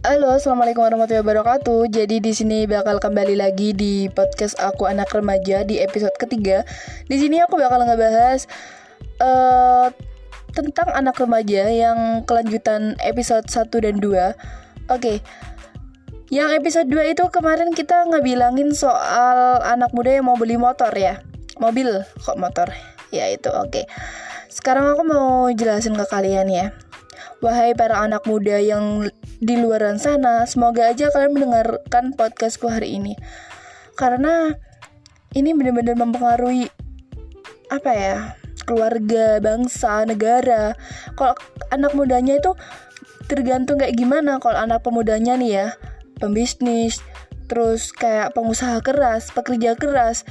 Halo, assalamualaikum warahmatullahi wabarakatuh. Jadi di sini bakal kembali lagi di podcast aku anak remaja di episode ketiga. Di sini aku bakal ngebahas uh, tentang anak remaja yang kelanjutan episode 1 dan 2. Oke. Okay. Yang episode 2 itu kemarin kita ngebilangin soal anak muda yang mau beli motor ya. Mobil kok motor. Ya itu oke. Okay. Sekarang aku mau jelasin ke kalian ya. Wahai para anak muda yang di luar sana. Semoga aja kalian mendengarkan podcastku hari ini. Karena ini benar-benar mempengaruhi apa ya? keluarga, bangsa, negara. Kalau anak mudanya itu tergantung kayak gimana. Kalau anak pemudanya nih ya, pembisnis, terus kayak pengusaha keras, pekerja keras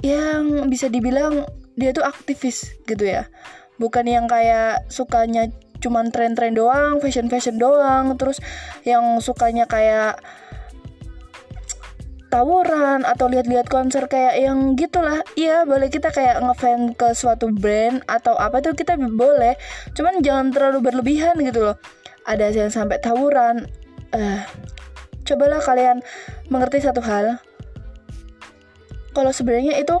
yang bisa dibilang dia tuh aktivis gitu ya. Bukan yang kayak sukanya cuman tren-tren doang, fashion-fashion doang, terus yang sukanya kayak tawuran atau lihat-lihat konser kayak yang gitulah. Iya boleh kita kayak ngefans ke suatu brand atau apa tuh kita boleh. Cuman jangan terlalu berlebihan gitu loh. Ada yang sampai tawuran. Eh cobalah kalian mengerti satu hal. Kalau sebenarnya itu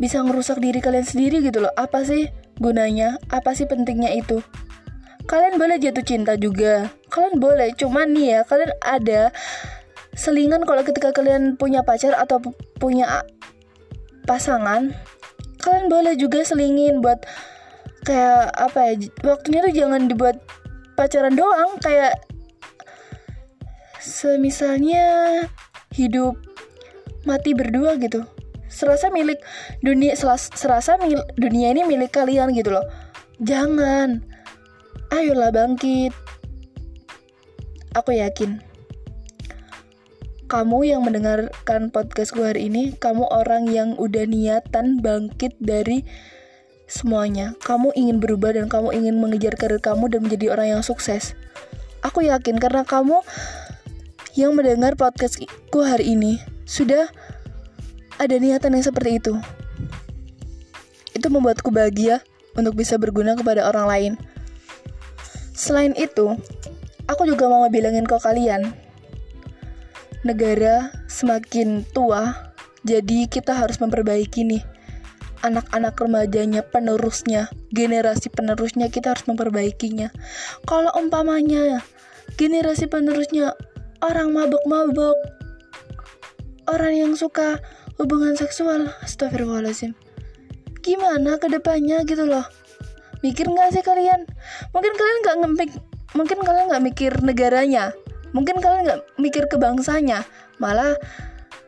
bisa ngerusak diri kalian sendiri gitu loh. Apa sih gunanya? Apa sih pentingnya itu kalian boleh jatuh cinta juga. Kalian boleh cuman nih ya kalian ada selingan kalau ketika kalian punya pacar atau punya pasangan kalian boleh juga selingin buat kayak apa ya waktunya tuh jangan dibuat pacaran doang kayak semisalnya hidup mati berdua gitu. Serasa milik dunia serasa mil, dunia ini milik kalian gitu loh. Jangan Ayolah bangkit. Aku yakin kamu yang mendengarkan podcast gue hari ini, kamu orang yang udah niatan bangkit dari semuanya. Kamu ingin berubah dan kamu ingin mengejar karir kamu dan menjadi orang yang sukses. Aku yakin karena kamu yang mendengar podcast gue hari ini sudah ada niatan yang seperti itu. Itu membuatku bahagia untuk bisa berguna kepada orang lain. Selain itu, aku juga mau bilangin ke kalian, negara semakin tua, jadi kita harus memperbaiki nih anak-anak remajanya, penerusnya, generasi penerusnya kita harus memperbaikinya. Kalau umpamanya generasi penerusnya orang mabok-mabok, orang yang suka hubungan seksual, astagfirullahaladzim. Gimana ke depannya gitu loh? Mikir nggak sih kalian? Mungkin kalian nggak ngempik mungkin kalian nggak mikir negaranya. Mungkin kalian nggak mikir ke bangsanya. Malah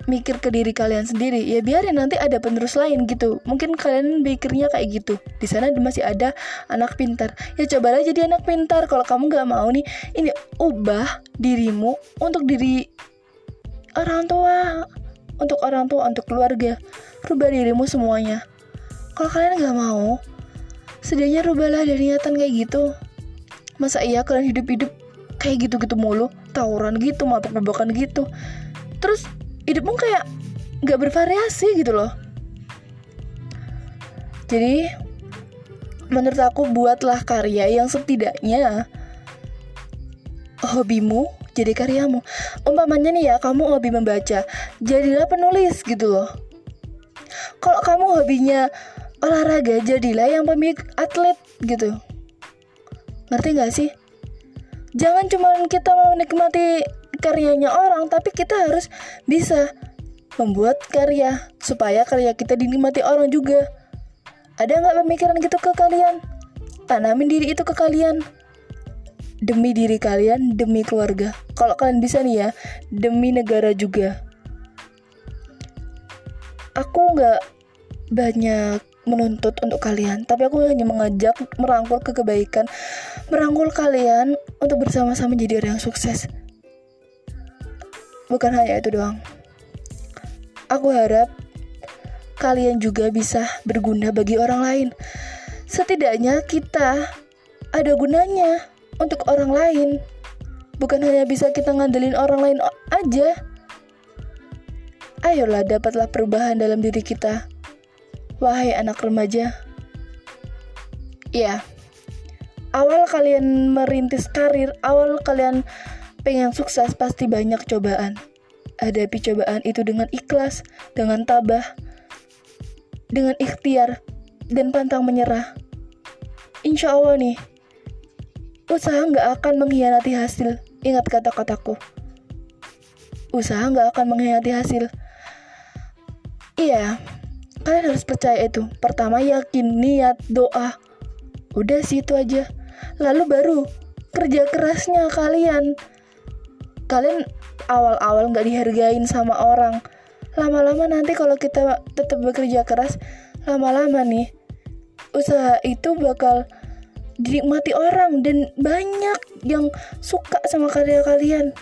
mikir ke diri kalian sendiri. Ya biarin nanti ada penerus lain gitu. Mungkin kalian pikirnya kayak gitu. Di sana masih ada anak pintar. Ya cobalah jadi anak pintar. Kalau kamu nggak mau nih ini ubah dirimu untuk diri orang tua. Untuk orang tua untuk keluarga. Rubah dirimu semuanya. Kalau kalian nggak mau Setidaknya rubahlah dari niatan kayak gitu. Masa iya kalian hidup-hidup kayak gitu-gitu mulu, tawuran gitu, mabok-mabokan gitu. Terus hidupmu kayak gak bervariasi gitu loh. Jadi menurut aku buatlah karya yang setidaknya hobimu jadi karyamu. Umpamanya nih ya, kamu hobi membaca, jadilah penulis gitu loh. Kalau kamu hobinya olahraga jadilah yang pemilik atlet gitu. Ngerti gak sih? Jangan cuma kita mau nikmati karyanya orang tapi kita harus bisa membuat karya supaya karya kita dinikmati orang juga. Ada nggak pemikiran gitu ke kalian? Tanamin diri itu ke kalian. Demi diri kalian demi keluarga. Kalau kalian bisa nih ya demi negara juga. Aku nggak banyak menuntut untuk kalian, tapi aku hanya mengajak merangkul ke kebaikan, merangkul kalian untuk bersama-sama jadi orang yang sukses. Bukan hanya itu doang. Aku harap kalian juga bisa berguna bagi orang lain. Setidaknya kita ada gunanya untuk orang lain. Bukan hanya bisa kita ngandelin orang lain aja. Ayolah dapatlah perubahan dalam diri kita Wahai anak remaja, ya, awal kalian merintis karir, awal kalian Pengen sukses pasti banyak cobaan. Hadapi cobaan itu dengan ikhlas, dengan tabah, dengan ikhtiar, dan pantang menyerah. Insya Allah nih, usaha nggak akan mengkhianati hasil. Ingat kata-kataku. Usaha nggak akan mengkhianati hasil. Iya, kalian harus percaya itu. Pertama yakin, niat, doa. Udah sih itu aja. Lalu baru kerja kerasnya kalian kalian awal-awal nggak dihargain sama orang lama-lama nanti kalau kita tetap bekerja keras lama-lama nih usaha itu bakal dinikmati orang dan banyak yang suka sama karya kalian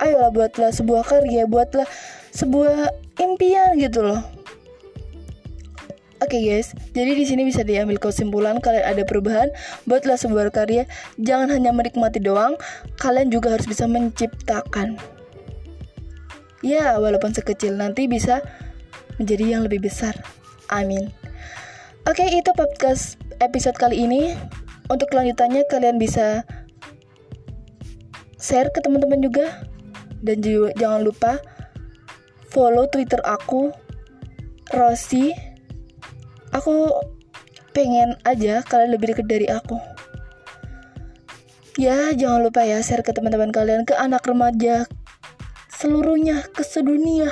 ayolah buatlah sebuah karya buatlah sebuah impian gitu loh Oke okay guys, jadi di sini bisa diambil kesimpulan kalian ada perubahan, buatlah sebuah karya, jangan hanya menikmati doang, kalian juga harus bisa menciptakan. Ya, walaupun sekecil nanti bisa menjadi yang lebih besar. Amin. Oke, okay, itu podcast episode kali ini. Untuk kelanjutannya kalian bisa share ke teman-teman juga dan juga jangan lupa follow Twitter aku Rossi aku pengen aja kalian lebih dekat dari aku. Ya jangan lupa ya share ke teman-teman kalian ke anak remaja seluruhnya ke sedunia.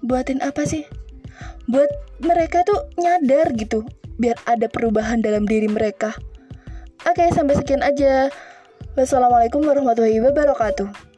Buatin apa sih? Buat mereka tuh nyadar gitu biar ada perubahan dalam diri mereka. Oke sampai sekian aja. Wassalamualaikum warahmatullahi wabarakatuh